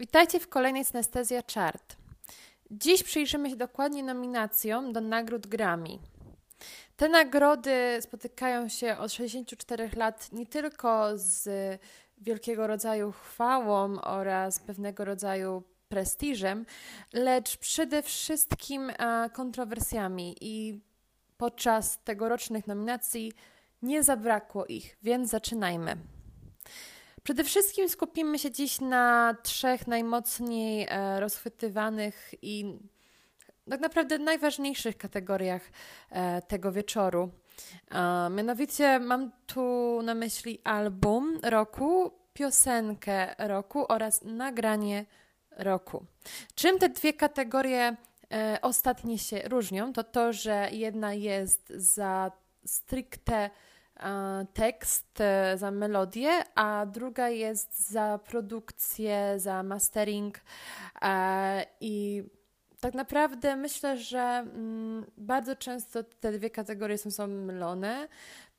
Witajcie w kolejnej Synestezja Chart. Dziś przyjrzymy się dokładnie nominacjom do nagród Grammy. Te nagrody spotykają się od 64 lat nie tylko z wielkiego rodzaju chwałą oraz pewnego rodzaju prestiżem, lecz przede wszystkim kontrowersjami i podczas tegorocznych nominacji nie zabrakło ich, więc zaczynajmy. Przede wszystkim skupimy się dziś na trzech najmocniej e, rozchwytywanych i tak naprawdę najważniejszych kategoriach e, tego wieczoru. E, mianowicie mam tu na myśli album roku, piosenkę roku oraz nagranie roku. Czym te dwie kategorie ostatnie się różnią? To to, że jedna jest za stricte tekst e, za melodię, a druga jest za produkcję, za mastering e, i tak naprawdę myślę, że mm, bardzo często te dwie kategorie są, są mylone,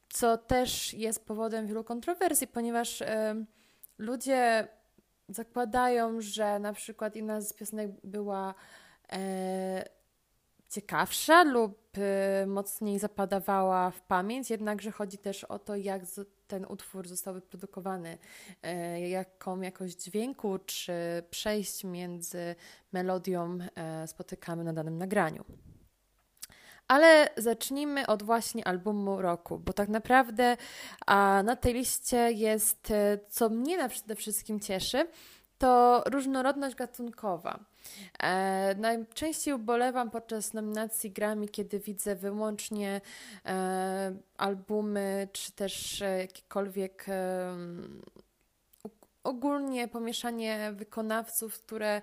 co też jest powodem wielu kontrowersji, ponieważ e, ludzie zakładają, że na przykład jedna z piosenek była ciekawsza lub y, mocniej zapadawała w pamięć, jednakże chodzi też o to, jak ten utwór został wyprodukowany, y, jaką jakość dźwięku czy przejść między melodią y, spotykamy na danym nagraniu. Ale zacznijmy od właśnie albumu roku, bo tak naprawdę a na tej liście jest, co mnie przede wszystkim cieszy, to różnorodność gatunkowa. E, najczęściej ubolewam podczas nominacji Grammy, kiedy widzę wyłącznie e, albumy, czy też e, jakiekolwiek e, ogólnie pomieszanie wykonawców, które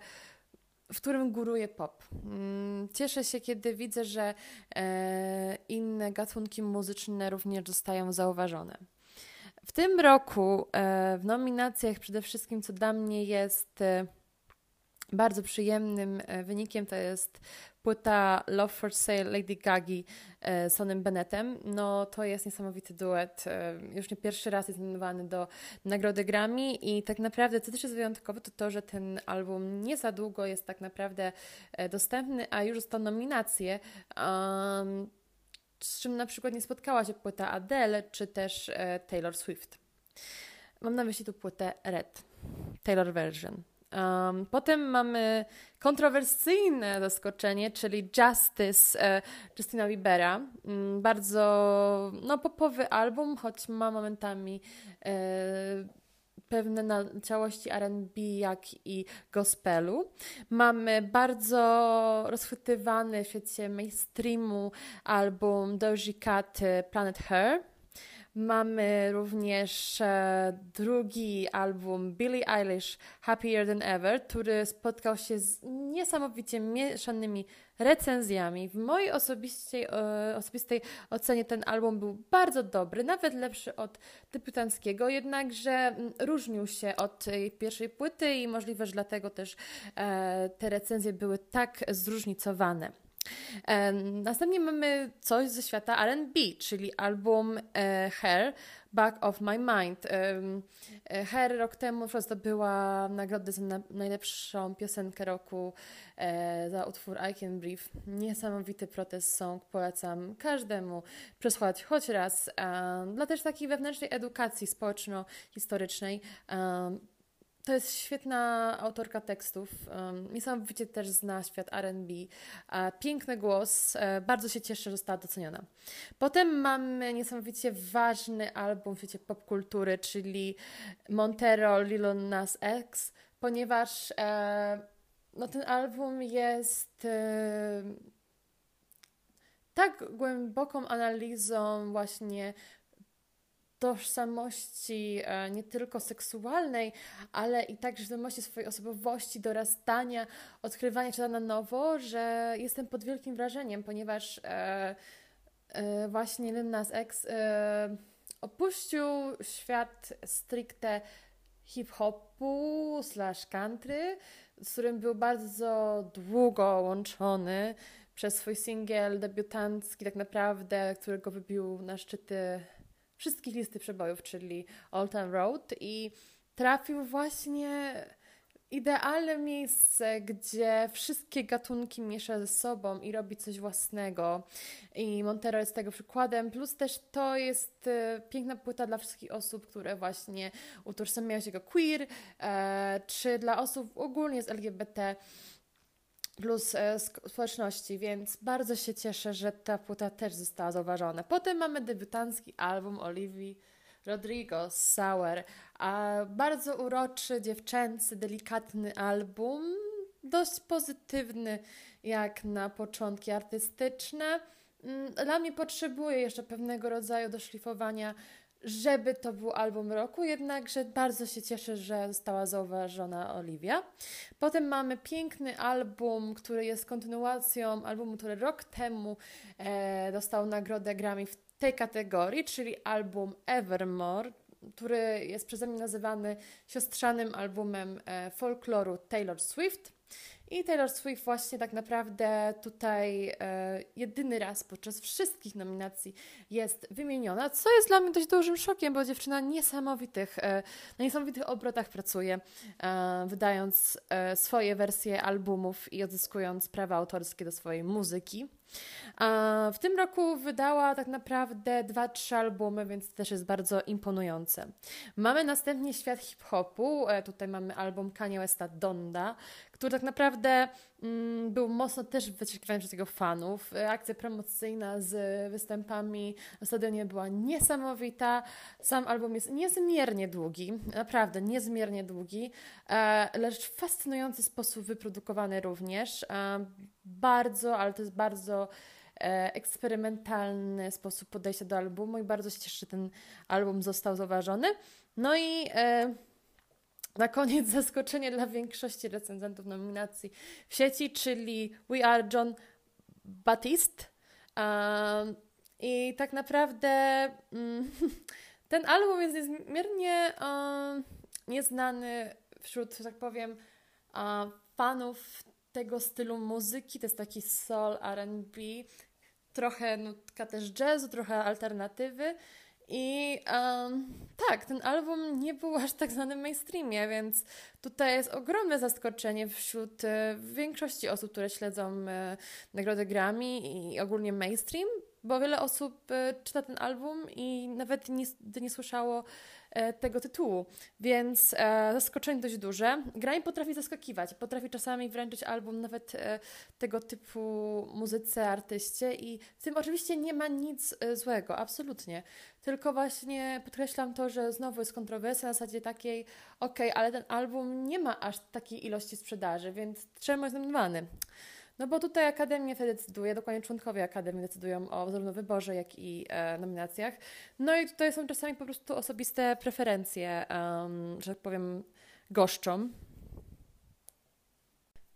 w którym góruje pop. Mm, cieszę się, kiedy widzę, że e, inne gatunki muzyczne również zostają zauważone. W tym roku e, w nominacjach przede wszystkim, co dla mnie jest bardzo przyjemnym e, wynikiem, to jest płyta Love for Sale Lady Gagi z Sonem Bennettem. No to jest niesamowity duet. Już nie pierwszy raz jest nominowany do Nagrody Grammy i tak naprawdę co też jest wyjątkowe, to to, że ten album nie za długo jest tak naprawdę dostępny, a już dostał nominację. Um, z czym na przykład nie spotkała się płyta Adele czy też e, Taylor Swift. Mam na myśli tu płytę Red, Taylor Version. Um, potem mamy kontrowersyjne zaskoczenie, czyli Justice e, Justina Biebera. Um, bardzo no, popowy album, choć ma momentami e, pewne naciałości R&B, jak i gospelu. Mamy bardzo rozchwytywany w świecie mainstreamu album Doja Cat Planet Her. Mamy również e, drugi album Billie Eilish Happier Than Ever, który spotkał się z niesamowicie mieszanymi recenzjami. W mojej osobistej, e, osobistej ocenie ten album był bardzo dobry, nawet lepszy od debiutanckiego, jednakże mm, różnił się od pierwszej płyty i możliwe, że dlatego też e, te recenzje były tak zróżnicowane. Następnie mamy coś ze świata RB, czyli album e, Hair Back of My Mind. E, Hair rok temu zdobyła nagrodę za najlepszą piosenkę roku e, za utwór I Can Breathe. Niesamowity protest song, polecam każdemu przesłuchać choć raz. Dla też takiej wewnętrznej edukacji społeczno-historycznej to jest świetna autorka tekstów. Niesamowicie też zna świat RB. Piękny głos. E, bardzo się cieszę, że została doceniona. Potem mamy niesamowicie ważny album w świecie popkultury, czyli Montero Lil Nas X, ponieważ e, no, ten album jest e, tak głęboką analizą właśnie tożsamości e, nie tylko seksualnej, ale i także świadomości swojej osobowości, dorastania, odkrywania czegoś na nowo, że jestem pod wielkim wrażeniem, ponieważ e, e, właśnie Lil Nas X e, opuścił świat stricte hip-hopu slash country, z którym był bardzo długo łączony przez swój singiel debiutancki tak naprawdę, którego wybił na szczyty wszystkich listy przebojów, czyli Old Town Road i trafił właśnie idealne miejsce, gdzie wszystkie gatunki miesza ze sobą i robi coś własnego. I Montero jest tego przykładem. Plus też to jest e, piękna płyta dla wszystkich osób, które właśnie utożsamiają się jako queer, e, czy dla osób ogólnie z LGBT plus e, społeczności, więc bardzo się cieszę, że ta płyta też została zauważona. Potem mamy debiutancki album Olivii Rodrigo Sour, a bardzo uroczy, dziewczęcy, delikatny album, dość pozytywny jak na początki artystyczne. Mm, dla mnie potrzebuje jeszcze pewnego rodzaju doszlifowania, żeby to był album roku, jednakże bardzo się cieszę, że została zauważona Olivia. Potem mamy piękny album, który jest kontynuacją albumu, który rok temu e, dostał nagrodę Grammy w tej kategorii, czyli album Evermore, który jest przeze mnie nazywany siostrzanym albumem e, folkloru Taylor Swift. I Taylor Swift właśnie tak naprawdę tutaj e, jedyny raz podczas wszystkich nominacji jest wymieniona, co jest dla mnie dość dużym szokiem, bo dziewczyna niesamowitych, e, na niesamowitych obrotach pracuje, e, wydając e, swoje wersje albumów i odzyskując prawa autorskie do swojej muzyki. W tym roku wydała tak naprawdę dwa, trzy albumy, więc też jest bardzo imponujące. Mamy następnie świat hip-hopu. E, tutaj mamy album Kanye Westa Donda, który tak naprawdę był mocno też wyczekiwany przez jego fanów. E, akcja promocyjna z występami na stadionie była niesamowita. Sam album jest niezmiernie długi, naprawdę niezmiernie długi, e, lecz w fascynujący sposób wyprodukowany również. Bardzo, ale to jest bardzo E, eksperymentalny sposób podejścia do albumu i bardzo się cieszę, że ten album został zauważony. No i e, na koniec zaskoczenie dla większości recenzentów nominacji w sieci, czyli We Are John Baptiste. Um, I tak naprawdę um, ten album jest niezmiernie um, nieznany wśród, że tak powiem, uh, fanów tego stylu muzyki. To jest taki soul, RB, trochę nutka też jazzu, trochę alternatywy. I um, tak, ten album nie był aż tak znany w mainstreamie, więc tutaj jest ogromne zaskoczenie wśród e, większości osób, które śledzą e, nagrody Grammy i ogólnie mainstream, bo wiele osób e, czyta ten album i nawet nie, nie słyszało E, tego tytułu, więc e, zaskoczenie dość duże. Granie potrafi zaskakiwać, potrafi czasami wręczyć album nawet tego typu muzyce, artyście i w tym oczywiście nie ma nic złego, absolutnie. Tylko właśnie podkreślam to, że znowu jest kontrowersja na zasadzie takiej, okej, okay, ale ten album nie ma aż takiej ilości sprzedaży, więc czemu jest nominowany? No bo tutaj Akademia wtedy decyduje, dokładnie członkowie Akademii decydują o zarówno wyborze, jak i e, nominacjach. No i tutaj są czasami po prostu osobiste preferencje, um, że tak powiem, goszczą.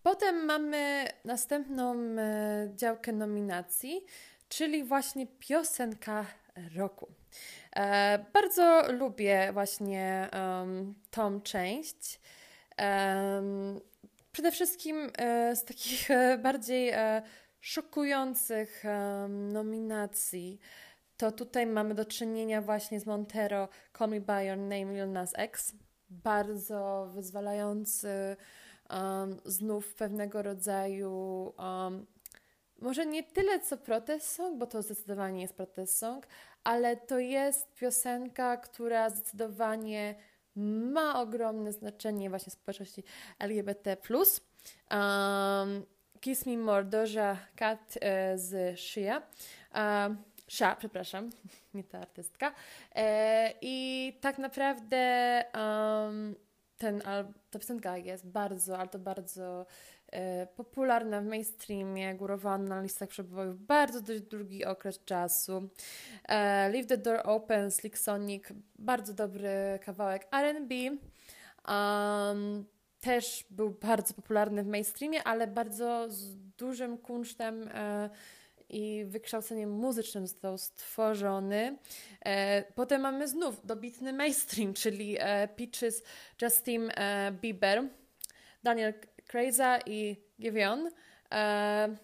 Potem mamy następną e, działkę nominacji, czyli właśnie piosenka roku. E, bardzo lubię właśnie um, tą część. Przede wszystkim e, z takich e, bardziej e, szokujących nominacji to tutaj mamy do czynienia właśnie z Montero Call Me By Your Name Lil Nas X. Bardzo wyzwalający um, znów pewnego rodzaju um, może nie tyle co protest song, bo to zdecydowanie jest protest song, ale to jest piosenka, która zdecydowanie ma ogromne znaczenie właśnie społeczności LGBT+. Um, Kiss Me More Doja Cat e, z Shia. Um, Sha, przepraszam, nie ta artystka. E, I tak naprawdę um, ten, ta piosenka jest bardzo, ale to bardzo e, popularna w mainstreamie, górowana na listach przebojów bardzo dość długi okres czasu. E, Leave the Door Open, Slick Sonic, bardzo dobry kawałek R&B. Um, też był bardzo popularny w mainstreamie, ale bardzo z dużym kunsztem e, i wykształceniem muzycznym został stworzony. E, potem mamy znów dobitny mainstream, czyli e, Peaches, Justin e, Bieber, Daniel Krejza i Giveon. E,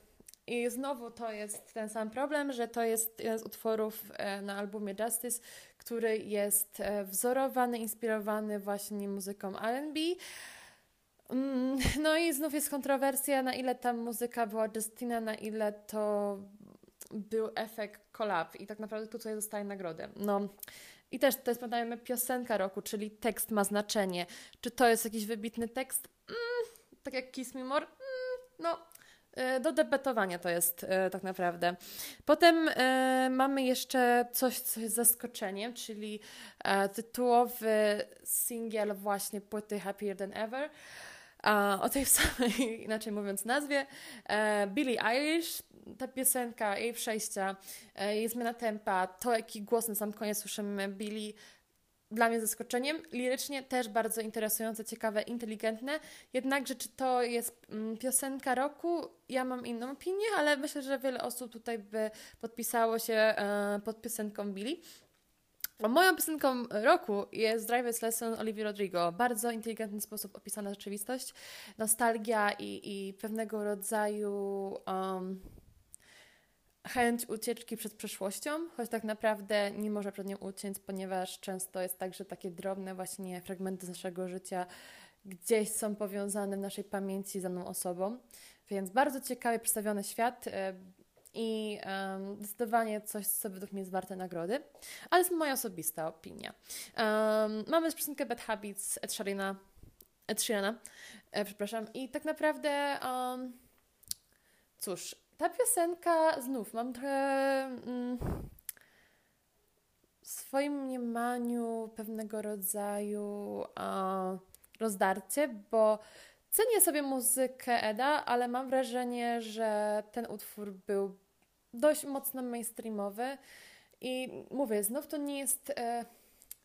I znowu to jest ten sam problem, że to jest jeden z utworów e, na albumie Justice, który jest wzorowany, inspirowany właśnie muzyką R&B, Mm, no i znów jest kontrowersja, na ile ta muzyka była Justina, na ile to był efekt collab i tak naprawdę tutaj dostaje nagrodę. No i też to jest, pamiętajmy, piosenka roku, czyli tekst ma znaczenie. Czy to jest jakiś wybitny tekst? Tak jak Kiss Me More? Mm, no, e, do debatowania to jest e, tak naprawdę. Potem e, mamy jeszcze coś, co jest zaskoczeniem, czyli tytułowy singiel właśnie płyty Happier Than Ever. o tej samej, inaczej mówiąc, nazwie. Billie Eilish, ta piosenka, jej przejścia, jej zmiana tempa, to jaki głos na sam koniec słyszymy Billie, dla mnie zaskoczeniem. Lirycznie też bardzo interesujące, ciekawe, inteligentne. Jednakże, czy to jest mm, piosenka roku? Ja mam inną opinię, ale myślę, że wiele osób tutaj by podpisało się e, pod piosenką Billy. Moją piosenką roku jest Driver's Lesson Olivia Rodrigo. Bardzo inteligentny sposób opisana rzeczywistość, nostalgia i, i pewnego rodzaju um, chęć ucieczki przed przeszłością, choć tak naprawdę nie może przed nią uciec, ponieważ często jest tak, że takie drobne właśnie fragmenty naszego życia gdzieś są powiązane w naszej pamięci z daną osobą. Więc bardzo ciekawie przedstawiony świat e, i um, zdecydowanie coś, co według mnie jest warte nagrody, ale jest moja osobista opinia. Um, mamy piosenkę Bad Habits Ed Sheerana, Ed Sheerana e, przepraszam, i tak naprawdę um, cóż, ta piosenka, znów mam trochę mm, w swoim mniemaniu pewnego rodzaju a, rozdarcie, bo cenię sobie muzykę Eda, ale mam wrażenie, że ten utwór był dość mocno mainstreamowy i mówię, znów to nie jest e,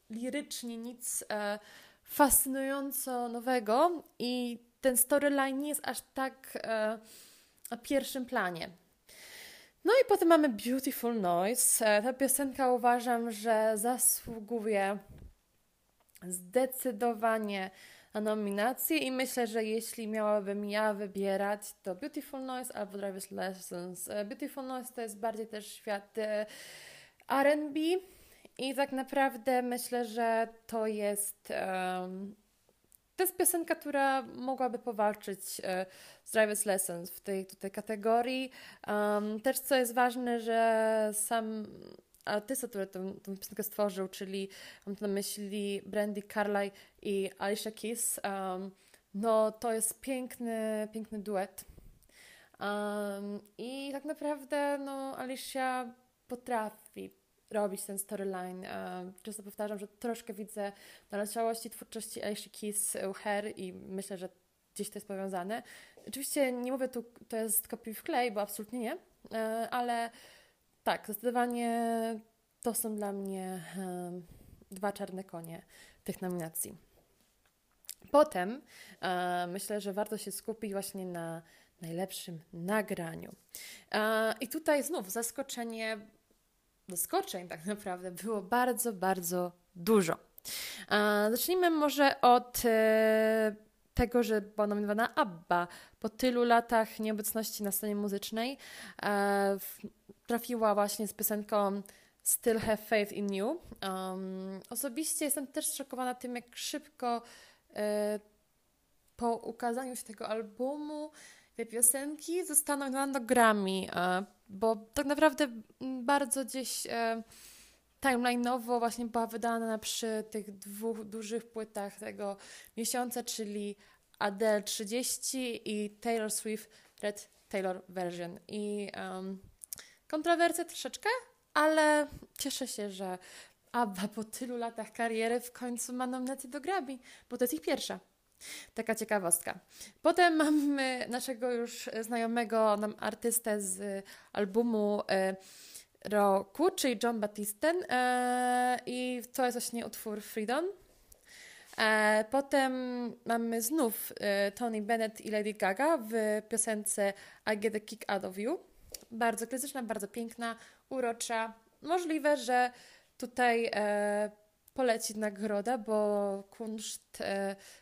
lirycznie nic e, fascynująco nowego i ten storyline nie jest aż tak e, na pierwszym planie. No i potem mamy Beautiful Noise. E, ta piosenka uważam, że zasługuje zdecydowanie na nominację i myślę, że jeśli miałabym ja wybierać, to Beautiful Noise albo Driver's Lessons. E, Beautiful Noise to jest bardziej też świat e, R&B i tak naprawdę myślę, że to jest um, to jest piosenka, która mogłaby powalczyć e, z Driver's Lessons w tej tutaj kategorii. Um, też co jest ważne, że sam artysta, który tę, tę piosenkę stworzył, czyli mam tu na myśli Brandy Carlyle i Alicia Keys, um, no to jest piękny, piękny duet. Um, I tak naprawdę no, Alicia potrafi robić ten storyline. E, często powtarzam, że troszkę widzę naleciałości twórczości Alicia Keys u Her i myślę, że gdzieś to jest powiązane. Oczywiście nie mówię tu, to jest kopiuj w klej, bo absolutnie nie, e, ale tak, zdecydowanie to są dla mnie e, dwa czarne konie tych nominacji. Potem myślę, że warto się skupić właśnie na najlepszym nagraniu. I tutaj znów zaskoczenie zaskoczeń tak naprawdę było bardzo, bardzo dużo. Zacznijmy może od e, tego, że była nominowana ABBA. Po tylu latach nieobecności na scenie muzycznej e, trafiła właśnie z piosenką Still Have Faith in You. Osobiście jestem też szokowana tym, jak szybko e, po ukazaniu się tego albumu te piosenki zostaną do Grammy bo tak naprawdę bardzo gdzieś e, timeline'owo właśnie była wydana przy tych dwóch dużych płytach tego miesiąca, czyli Adele 30 i Taylor Swift Red Taylor Version. I um, kontrowersje troszeczkę, ale cieszę się, że ABBA po tylu latach kariery w końcu ma nominację do Grammy, bo to jest ich pierwsza. Taka ciekawostka. Potem mamy naszego już znajomego nam artystę z albumu e, roku, czyli John Battisten e, i to jest właśnie utwór Freedom. E, potem mamy znów Tony Bennett i Lady Gaga w piosence I Get a Kick Out of You. Bardzo klasyczna, bardzo piękna, urocza. Możliwe, że tutaj poleci nagroda, bo kunszt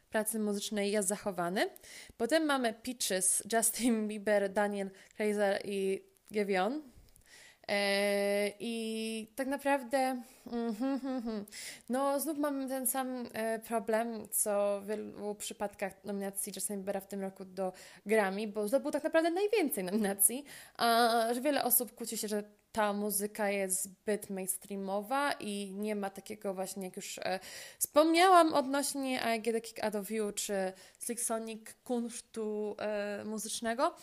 pracy muzycznej jest zachowany. Potem mamy Peaches, Justin Bieber, Daniel Kaiser i Gevion. E, I tak naprawdę, no znów mamy ten sam e, problem, co w wielu przypadkach nominacji Justin Biebera w tym roku do Grammy, bo zdobył tak naprawdę najwięcej nominacji, a że wiele osób kłóci się, że ta muzyka jest zbyt mainstreamowa i nie ma takiego właśnie, jak już e, wspomniałam odnośnie I Get a Kick Out of You czy Slick Sonic kunsztu e, muzycznego.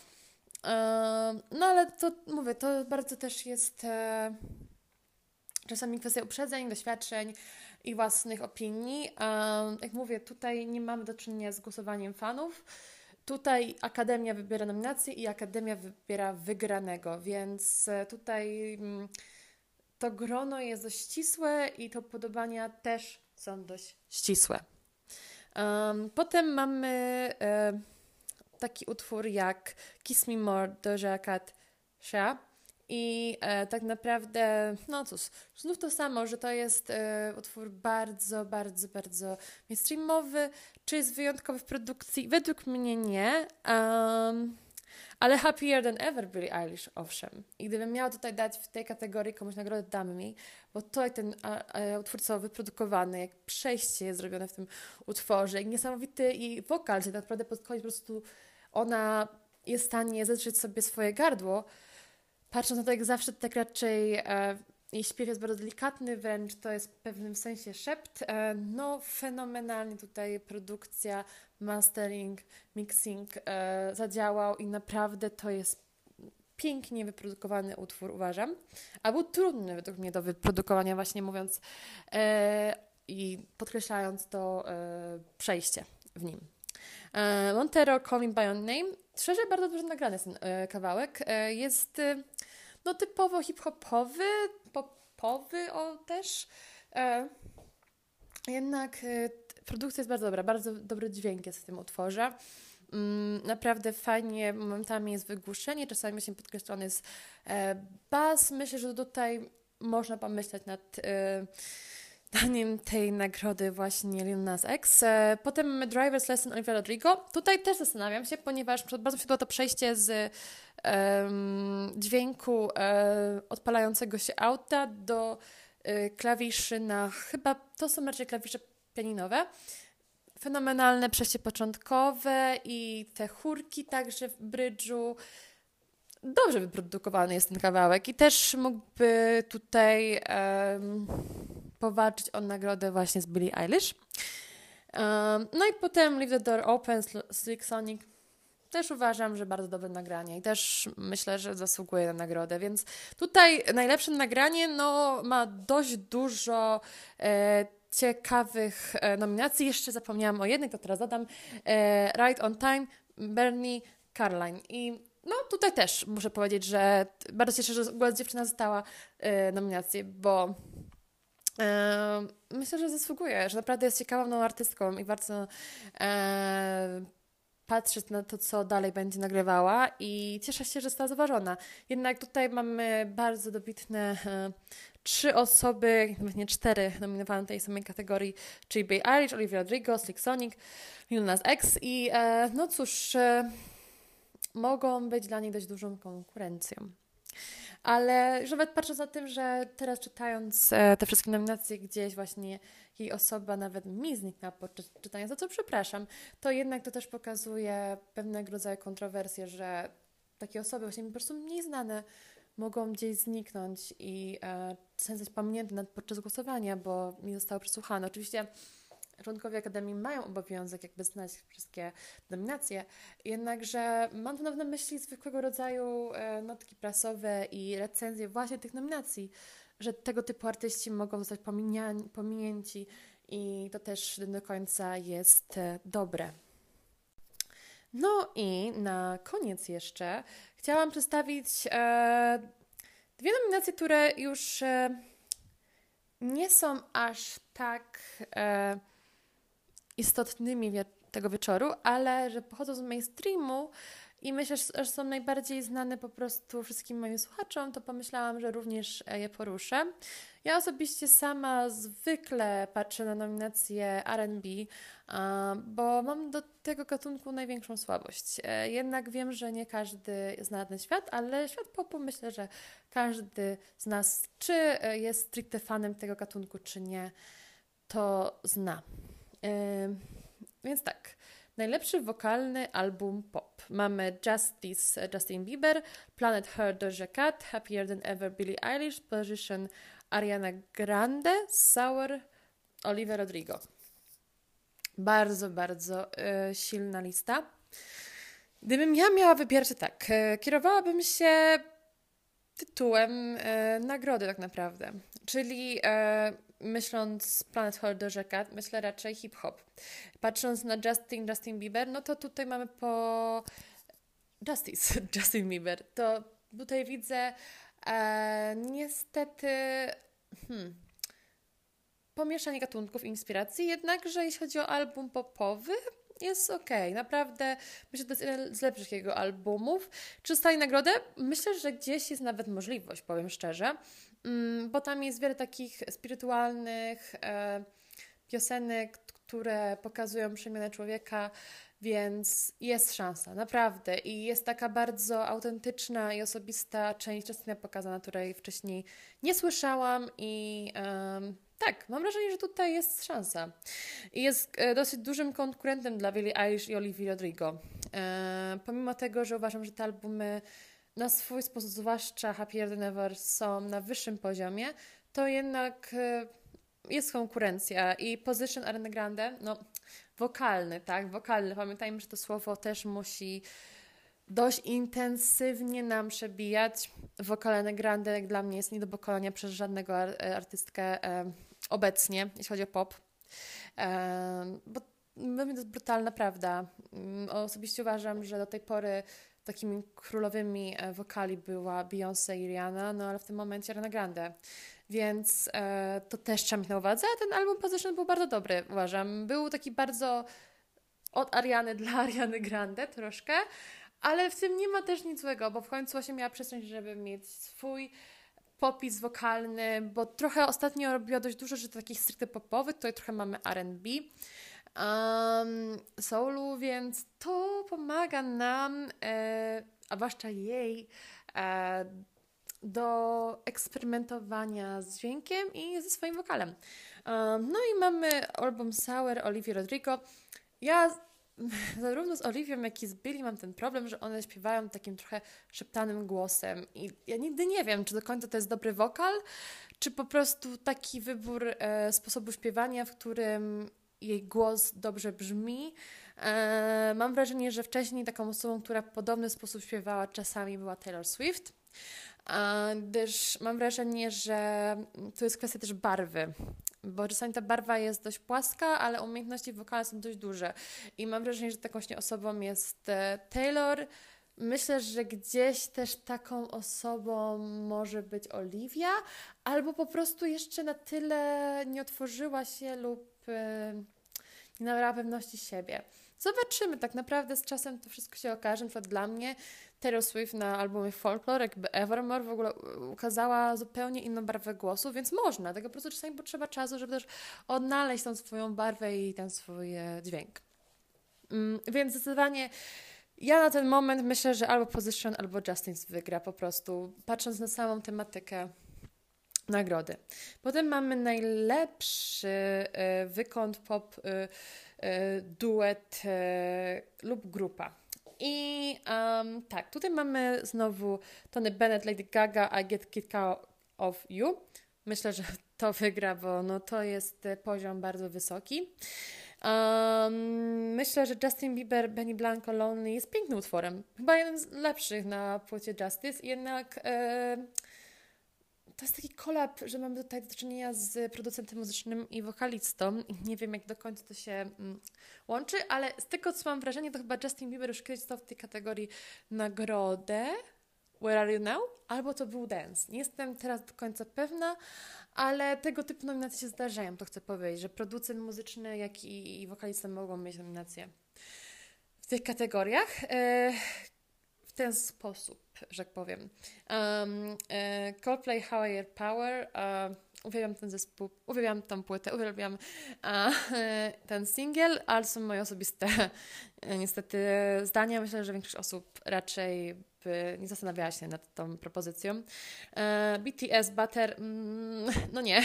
No ale to mówię, to bardzo też jest e, czasami kwestia uprzedzeń, doświadczeń i własnych opinii. Jak mówię, tutaj nie mamy do czynienia z głosowaniem fanów. Tutaj Akademia wybiera nominację i Akademia wybiera wygranego, więc e, tutaj mm, to grono jest dość ścisłe i to podobania też są dość ścisłe. Potem mamy e, taki utwór jak Kiss Me More Doja Cat Sha. I e, tak naprawdę, no cóż, znów to samo, że to jest e, utwór bardzo, bardzo, bardzo mainstreamowy. Czy jest wyjątkowy w produkcji? Według mnie nie. Um, ale Happier Than Ever Billie Eilish, owszem. I gdybym miała tutaj dać w tej kategorii komuś nagrodę, damy mi, bo to jak ten a, a, utwór co wyprodukowany, jak przejście jest zrobione w tym utworze, i niesamowity i wokal, że tak naprawdę pod koniec po prostu ona jest w stanie zetrzeć sobie swoje gardło, patrząc na to, jak zawsze tak raczej e, jej śpiew jest bardzo delikatny, wręcz to jest w pewnym sensie szept. E, no, fenomenalnie tutaj produkcja, mastering, mixing e, zadziałał i naprawdę to jest pięknie wyprodukowany utwór, uważam. A był trudny według mnie do wyprodukowania, właśnie mówiąc i podkreślając to przejście w nim. Montero Call Me By Your Name. Szczerze, bardzo dobrze nagrany ten e, kawałek. E, jest no typowo hip-hopowy, popowy o też. Jednak produkcja jest bardzo dobra, bardzo dobry dźwięk jest w tym utworze. Mm, naprawdę fajnie, momentami jest wygłuszenie, czasami właśnie podkreślony jest bas. Myślę, że tutaj można pomyśleć nad daniem tej nagrody właśnie Lil Nas X. E, potem Driver's Lesson Olivia Rodrigo. Tutaj też zastanawiam się, ponieważ bardzo mi się to przejście z um, dźwięku um, odpalającego się auta do um, klawiszy na chyba to są raczej klawisze pianinowe. Fenomenalne przejście początkowe i te chórki także w brydżu dobrze wyprodukowany jest ten kawałek i też mógłby tutaj um, powalczyć o nagrodę właśnie z Billie Eilish. No i potem Leave the Door Open, Slick Sonic. Też uważam, że bardzo dobre nagranie i też myślę, że zasługuje na nagrodę, więc tutaj najlepsze nagranie no, ma dość dużo e, ciekawych e, nominacji. Jeszcze zapomniałam o jednej, to teraz dodam. E, right on Time, Bernie Caroline. I no tutaj też muszę powiedzieć, że bardzo cieszę, że Dziewczyna została e, nominację, bo myślę, że zasługuje, że naprawdę jest ciekawą artystką i bardzo e, patrzeć na to, co dalej będzie nagrywała i cieszę się, że została zauważona. Jednak tutaj mamy bardzo dobitne e, trzy osoby, nawet cztery, nominowane w tej samej kategorii, czyli Bay Irish, Olivia Rodrigo, Slick Sonic, Lil Nas X i e, no cóż, e, mogą być dla niej dość dużą konkurencją. Ale już nawet patrząc na tym, że teraz czytając e, te wszystkie nominacje, gdzieś właśnie jej osoba nawet mi zniknęła podczas czytania, za co przepraszam, to jednak to też pokazuje pewnego rodzaju kontrowersje, że takie osoby właśnie po prostu mniej znane mogą gdzieś zniknąć i e, zostać pominięte podczas głosowania, bo mi zostało przesłuchane. Oczywiście członkowie Akademii mają obowiązek jakby znać wszystkie nominacje, jednakże mam tu na myśli zwykłego rodzaju e, notki prasowe i recenzje właśnie tych nominacji, że tego typu artyści mogą zostać pominięci i to też do końca jest e, dobre. No i na koniec jeszcze chciałam przedstawić e, dwie nominacje, które już e, nie są aż tak e, istotnymi wie tego wieczoru, ale że pochodzą z mainstreamu i myślę, że są najbardziej znane po prostu wszystkim moim słuchaczom, to pomyślałam, że również je poruszę. Ja osobiście sama zwykle patrzę na nominacje RB, bo mam do tego gatunku największą słabość. E, jednak wiem, że nie każdy zna ten świat, ale świat popu myślę, że każdy z nas, czy e, jest stricte fanem tego gatunku, czy nie, to zna. E, więc tak. Najlepszy wokalny album pop. Mamy Justice Justin Bieber, Planet Her Doja Cat, Happier Than Ever Billie Eilish, Position Ariana Grande, Sour Olivia Rodrigo. Bardzo, bardzo y, silna lista. Gdybym ja miała wybierać, tak, y, kierowałabym się tytułem y, nagrody tak naprawdę. Czyli myśląc Planet Doja Cat, myślę raczej hip-hop. Patrząc na Justin, Justin Bieber, no to tutaj mamy po Justice, Justin Bieber. To tutaj widzę e, niestety hmm, pomieszanie gatunków inspiracji, jednakże jeśli chodzi o album popowy, jest ok. Naprawdę myślę, że to jest jeden z lepszych jego albumów. Czy dostali nagrodę? Myślę, że gdzieś jest nawet możliwość, powiem szczerze, bo tam jest wiele takich spirytualnych e, piosenek, które pokazują przemianę człowieka, więc jest szansa, naprawdę. I jest taka bardzo autentyczna i osobista część Justina pokazana, której wcześniej nie słyszałam i tak, mam wrażenie, że tutaj jest szansa. I jest e, dosyć dużym konkurentem dla Billie Eilish i Olivia Rodrigo. E, pomimo tego, że uważam, że te albumy na swój sposób, zwłaszcza Than Ever, są na wyższym poziomie, to jednak e, jest konkurencja i Position Arena Grande, no wokalny, tak, wokalny. Pamiętajmy, że to słowo też musi dość intensywnie nam przebijać. Wokalne Grande jak dla mnie jest nie do pokonania przez żadnego artystkę e, obecnie, jeśli chodzi o pop. E, bo to jest brutalna prawda. Mm, osobiście uważam, że do tej pory takimi królowymi e, wokali była Beyoncé i Rihanna, no ale w tym momencie Ariana Grande. Więc e, to też trzeba mieć na uwadze, a ten album Position był bardzo dobry, uważam. Był taki bardzo od Ariany dla Ariany Grande troszkę, ale w tym nie ma też nic złego, bo w końcu właśnie miała przestrzeń, żeby mieć swój popis wokalny, bo trochę ostatnio robiła dość dużo rzeczy takich stricte popowych, tutaj trochę mamy R&B, um, soulu, więc to pomaga nam, e, a zwłaszcza jej, e, do eksperymentowania z dźwiękiem i ze swoim wokalem. Um, no i mamy album Sour Olivia Rodrigo. Ja zarówno z Oliwią, jak i z Billy mam ten problem, że one śpiewają takim trochę szeptanym głosem i ja nigdy nie wiem, czy do końca to jest dobry wokal, czy po prostu taki wybór e, sposobu śpiewania, w którym jej głos dobrze brzmi. E, mam wrażenie, że wcześniej taką osobą, która w podobny sposób śpiewała czasami była Taylor Swift gdyż mam wrażenie, że to jest kwestia też barwy, bo czasami ta barwa jest dość płaska, ale umiejętności wokalne są dość duże i mam wrażenie, że taką właśnie osobą jest e, Taylor. Myślę, że gdzieś też taką osobą może być Olivia, albo po prostu jeszcze na tyle nie otworzyła się lub e, nabrała pewności siebie. Zobaczymy, tak naprawdę z czasem to wszystko się okaże. Na przykład dla mnie Taylor Swift na albumie Folklore, jakby Evermore w ogóle ukazała zupełnie inną barwę głosu, więc można. Tego po prostu czasami potrzeba czasu, żeby też odnaleźć tą swoją barwę i ten swój e, dźwięk. Mm, więc zdecydowanie ja na ten moment myślę, że albo Position, albo Justin wygra po prostu, patrząc na samą tematykę nagrody. Potem mamy najlepszy y, wykąt pop y, y, duet lub grupa. I um, tak, tutaj mamy znowu Tony Bennett, Lady Gaga, I Get Kicked of You. Myślę, że to wygra, bo no, to jest poziom bardzo wysoki. Um, myślę, że Justin Bieber, Benny Blanco, Lonely jest pięknym utworem. Chyba jeden z lepszych na płycie Justice, jednak e, to jest taki kolab, że mamy tutaj do czynienia z producentem muzycznym i wokalistą. Nie wiem, jak do końca to się mm, łączy, ale z tego, co mam wrażenie, to chyba Justin Bieber już kiedyś dostał w tej kategorii nagrodę Where Are You Now? Albo to był Dance. Nie jestem teraz do końca pewna, ale tego typu nominacje się zdarzają, to chcę powiedzieć, że producent muzyczny, jak i, wokalista mogą mieć nominacje w tych kategoriach. E, ten sposób, że tak powiem. Um, e, Coldplay Higher Power. Uwielbiam ten zespół, uwielbiam tą płytę, uwielbiam a, ten singiel, ale są moje osobiste niestety zdania. Myślę, że większość osób raczej by nie zastanawiała się nad tą propozycją. E, BTS Butter, mm, no nie,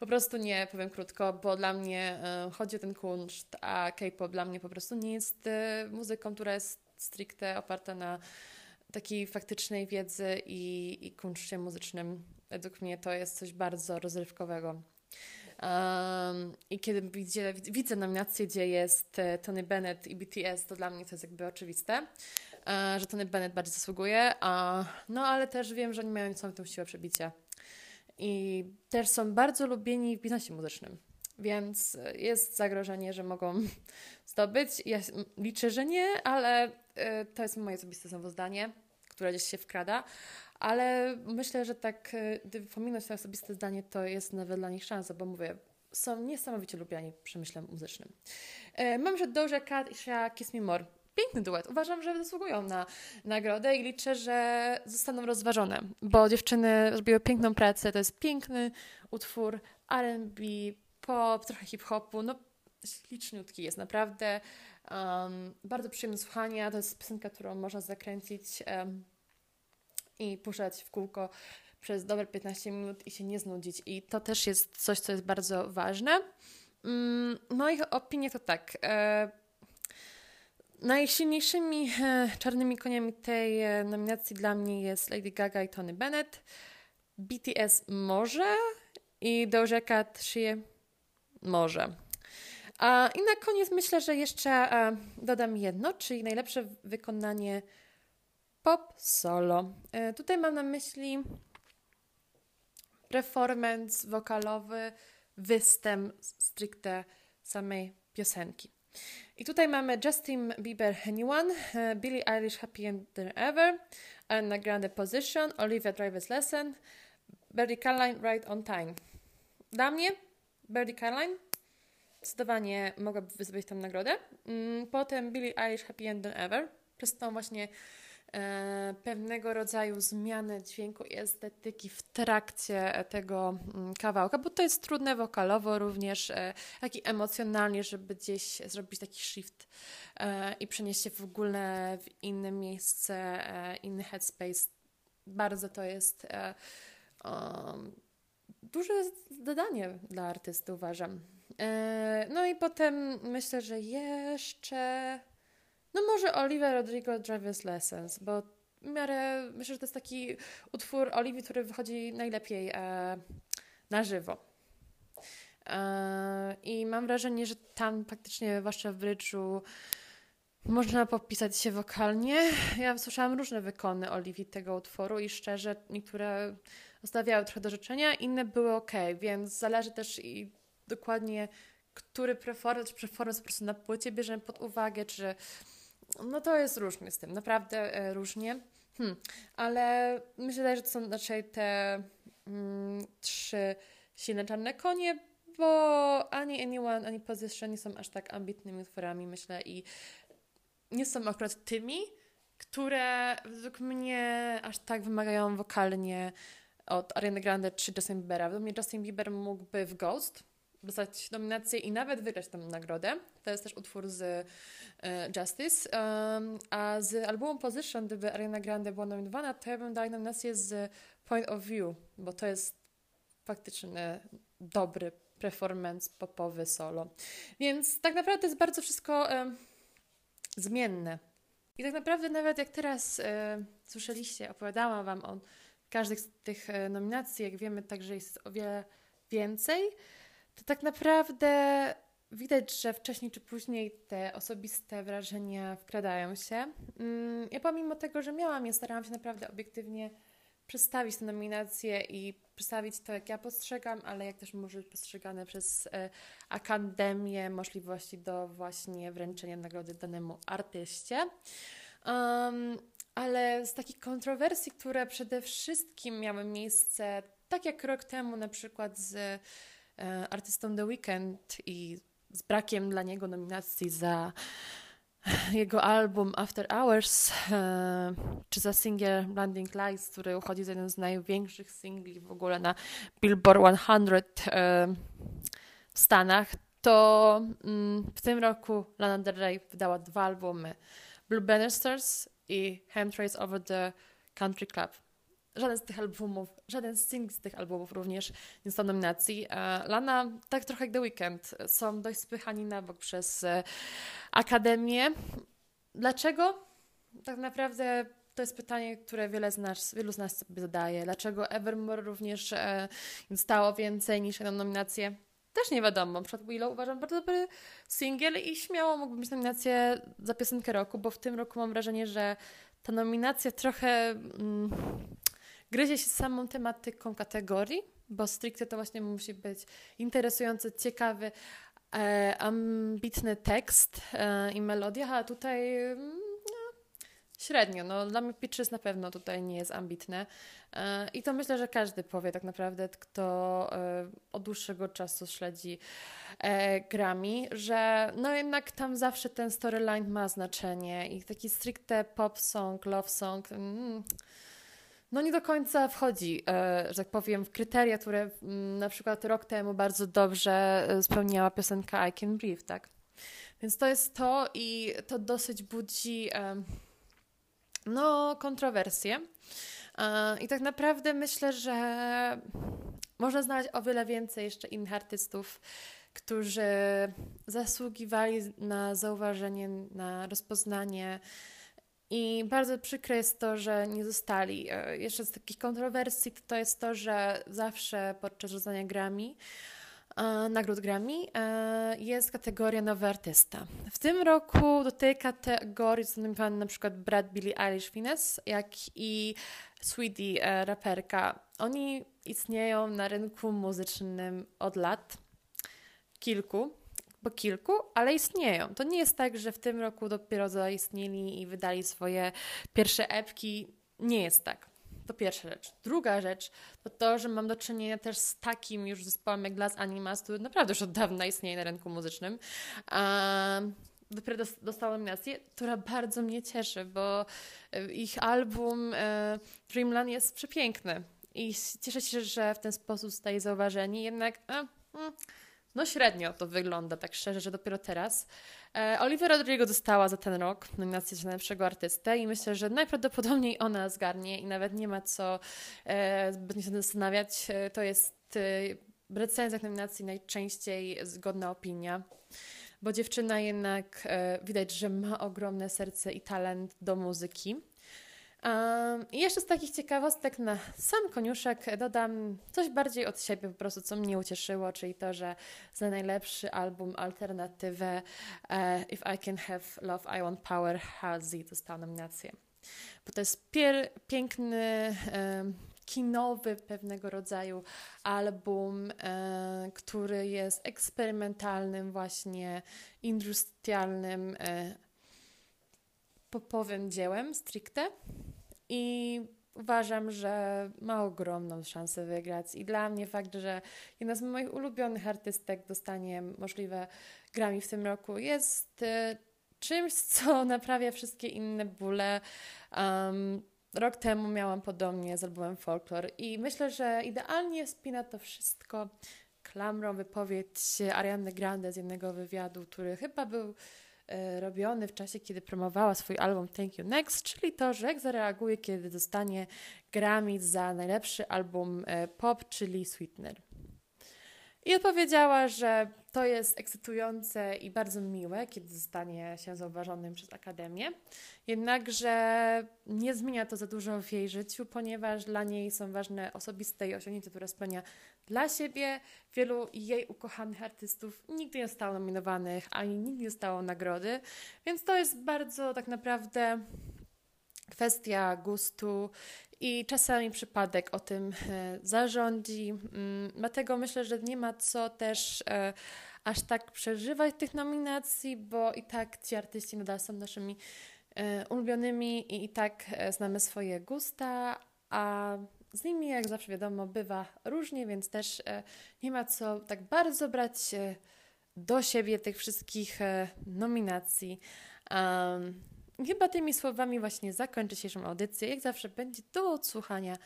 po prostu nie, powiem krótko, bo dla mnie e, chodzi o ten kunszt, a K-pop dla mnie po prostu nie jest e, muzyką, która jest stricte oparta na takiej faktycznej wiedzy i, i kunszcie muzycznym. Według mnie to jest coś bardzo rozrywkowego. Um, I kiedy widzę, widzę nominację, gdzie jest Tony Bennett i BTS, to dla mnie to jest jakby oczywiste. E, że Tony Bennett bardziej zasługuje, a, no ale też wiem, że oni mają niesamowitą siłę przebicia. I też są bardzo lubieni w biznesie muzycznym, więc jest zagrożenie, że mogą zdobyć. Ja liczę, że nie, ale e, to jest moje osobiste znowu zdanie, które gdzieś się wkrada. Ale myślę, że tak, e, gdyby pominąć to osobiste zdanie, to jest nawet dla nich szansa, bo mówię, są niesamowicie lubiani przemyślem muzycznym. Mam, że Doja Cat i Shea Kiss Me More piękny duet. Uważam, że zasługują na nagrodę i liczę, że zostaną rozważone, bo dziewczyny zrobiły piękną pracę. To jest piękny utwór R&B, pop, trochę hip-hopu. No, śliczniutki jest naprawdę. Um, bardzo przyjemne słuchania. To jest piosenka, którą można zakręcić um, i puszczać w kółko przez dobre 15 minut i się nie znudzić. I to też jest coś, co jest bardzo ważne. Um, moich to tak. E, Najsilniejszymi e, czarnymi koniami tej e, nominacji dla mnie jest Lady Gaga i Tony Bennett. BTS może i Doja Cat Shea może. I na koniec myślę, że jeszcze a, dodam jedno, czyli najlepsze wykonanie pop solo. E, tutaj mam na myśli performance wokalowy, występ stricte samej piosenki. I tutaj mamy Justin Bieber Anyone, e, Billie Eilish Happier Than Ever, Anna Grande Position, Olivia Driver's Lesson, Berry Caroline Right On Time. Dla mnie Berry Caroline zdecydowanie mogłaby wyzwać tę nagrodę. Mm, potem Billie Eilish Happier Than Ever przez tą właśnie E, pewnego rodzaju zmiany dźwięku i estetyki w trakcie tego mm, kawałka, bo to jest trudne wokalowo również, e, jak i emocjonalnie, żeby gdzieś zrobić taki shift e, i przenieść się w ogóle w inne miejsce, inny headspace. Bardzo to jest um, duże zadanie dla artysty, uważam. No i potem myślę, że jeszcze no może Oliver Rodrigo Driver's Lessons, bo w miarę myślę, że to jest taki utwór Oliwii, który wychodzi najlepiej e, na żywo. E, I mam wrażenie, że tam faktycznie, zwłaszcza w Bridge'u, można popisać się wokalnie. Ja słyszałam różne wykony Oliwii tego utworu i szczerze niektóre zostawiały trochę do życzenia, inne były ok, więc zależy też i dokładnie, który performance, czy po prostu na płycie bierzemy pod uwagę, czy no to jest różnie z tym, naprawdę e, różnie. Hmm. Ale myślę, że to są raczej te mm, trzy silne czarne konie, bo ani Anyone, ani Position nie są aż tak ambitnymi utworami, myślę, i nie są akurat tymi, które według mnie aż tak wymagają wokalnie od Ariany Grande czy Justin Biebera. Według mnie Justin Bieber mógłby w Ghost dostać nominację i nawet wygrać tę nagrodę. To jest też utwór z E, Justice. a z albumu Position, gdyby Ariana Grande była nominowana, to ja bym dała nominację z Point of View, bo to jest faktyczny, dobry performance popowy solo. Więc tak naprawdę jest bardzo wszystko zmienne. I tak naprawdę nawet jak teraz e, słyszeliście, opowiadałam Wam o każdej z tych e, nominacji, jak wiemy także jest o wiele więcej, to tak naprawdę widać, że wcześniej czy później te osobiste wrażenia wkradają się. Mm, ja pomimo tego, że miałam je, starałam się naprawdę obiektywnie przedstawić tę nominację i przedstawić to, jak ja postrzegam, ale jak też może być postrzegane przez e, Akademię możliwości do właśnie wręczenia nagrody danemu artyście. Um, ale z takich kontrowersji, które przede wszystkim miały miejsce, tak jak rok temu na przykład z artystą The Weeknd i z brakiem dla niego nominacji za jego album After Hours, e, czy za singiel Blinding Lights, który uchodzi za jeden z największych singli w ogóle na Billboard 100 e, w Stanach, to mm, w tym roku Lana Del Rey wydała dwa albumy Blue Bannisters i Trace Over the Country Club. Żaden z tych albumów, żaden single z tych albumów również nie dostał nominacji. E, Lana, tak trochę jak The Weeknd, są dość spychani na bok przez e, Akademię. Dlaczego? Tak naprawdę to jest pytanie, które wiele z nas, wielu z nas sobie zadaje. Dlaczego Evermore również e, dostało więcej niż jedną nominację? Też nie wiadomo. Na przykład Willow uważam bardzo dobry singiel i śmiało mógłby mieć nominację za piosenkę roku, bo w tym roku mam wrażenie, że ta nominacja trochę mm, gryzie się z samą tematyką kategorii, bo stricte to właśnie musi być interesujący, ciekawy, e, ambitny tekst e, i melodia, a tutaj mm, Średnio. No, dla mnie Peaches na pewno tutaj nie jest ambitne. E, I to myślę, że każdy powie tak naprawdę, kto e, od dłuższego czasu śledzi e, grami, że no jednak tam zawsze ten storyline ma znaczenie i taki stricte pop song, love song. Mm, no nie do końca wchodzi, że tak powiem, w kryteria, które mm, na przykład rok temu bardzo dobrze spełniała piosenka I Can Breathe, tak? Więc to jest to i to dosyć budzi no, kontrowersje. I tak naprawdę myślę, że można znaleźć o wiele więcej jeszcze innych artystów, którzy zasługiwali na zauważenie, na rozpoznanie. I bardzo przykre jest to, że nie zostali. E, jeszcze z takich kontrowersji to, jest to, że zawsze podczas rozdania Grammy E, nagród Grammy e, jest kategoria Nowy Artysta. W tym roku do tej kategorii są na przykład Brad Billy Eilish Finesse, jak i Sweetie, raperka. Oni istnieją na rynku muzycznym od lat, kilku, bo kilku, ale istnieją. To nie jest tak, że w tym roku dopiero zaistnieli i wydali swoje pierwsze epki. Nie jest tak. To pierwsza rzecz. Druga rzecz to to, że mam do czynienia też z takim już zespołem jak Glass Animas, który naprawdę już od dawna istnieje na rynku muzycznym. Um, dopiero dostała nominację, która bardzo mnie cieszy, bo e, ich album e, Dreamland jest przepiękny i cieszę się, że w ten sposób zostaje zauważeni, jednak mm, no średnio to wygląda, tak szczerze, że dopiero teraz. E, Olivia Rodrigo dostała za ten rok nominację za najlepszego artystę i myślę, że najprawdopodobniej ona zgarnie i nawet nie ma co e, zbytnio się zastanawiać. E, to jest w recenzjach nominacji najczęściej zgodna opinia bo dziewczyna jednak widać, że ma ogromne serce i talent do muzyki. I jeszcze z takich ciekawostek na sam koniuszek dodam coś bardziej od siebie, po prostu co mnie ucieszyło, czyli to, że za najlepszy album alternatywę e, If I Can Have Love, I Want Power Halsey dostał nominację. Bo to jest pier- piękny, kinowy pewnego rodzaju album, e, który jest eksperymentalnym, właśnie industrialnym, e, popowym dziełem stricte i uważam, że ma ogromną szansę wygrać. I dla mnie fakt, że jedna z moich ulubionych artystek dostanie możliwe Grammy w tym roku jest y, czymś, co naprawia wszystkie inne bóle. Um, rok temu miałam podobnie z albumem Folklore i myślę, że idealnie spina to wszystko klamrą wypowiedź Ariany Grande z jednego wywiadu, który chyba był robiony w czasie, kiedy promowała swój album Thank You Next, czyli to, że jak zareaguje, kiedy dostanie Grammy za najlepszy album e, pop, czyli Sweetener. I odpowiedziała, że to jest ekscytujące i bardzo miłe, kiedy zostanie się zauważonym przez Akademię. Jednakże nie zmienia to za dużo w jej życiu, ponieważ dla niej są ważne osobiste i osiągnięcia, które spełnia dla siebie. Wielu jej ukochanych artystów nigdy nie zostało nominowanych, ani nigdy nie dostało nagrody, więc to jest bardzo tak naprawdę kwestia gustu i czasami przypadek o tym e, zarządzi. Mm, dlatego myślę, że nie ma co też e, aż tak przeżywać tych nominacji, bo i tak ci artyści nadal są naszymi e, ulubionymi i i tak znamy swoje gusta, a z nimi, jak zawsze wiadomo, bywa różnie, więc też nie ma co tak bardzo brać do siebie tych wszystkich nominacji. Um, chyba tymi słowami właśnie zakończę dzisiejszą audycję. Jak zawsze będzie do odsłuchania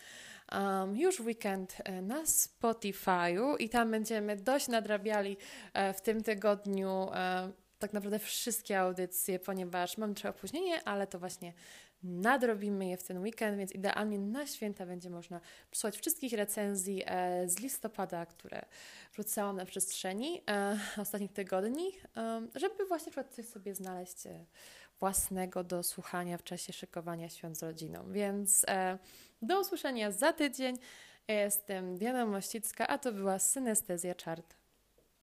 um, już weekend e, na Spotify'u i tam będziemy dość nadrabiali e, w tym tygodniu e, tak naprawdę wszystkie audycje, ponieważ mam trochę opóźnienie, ale to właśnie nadrobimy je w ten weekend, więc idealnie na święta będzie można przesłać wszystkich recenzji z listopada, które rzucałam na przestrzeni ostatnich tygodni, żeby właśnie coś sobie znaleźć własnego do słuchania w czasie szykowania świąt z rodziną. Więc e, do usłyszenia za tydzień. Jestem Diana Mościcka, a to była Synestezja Czart.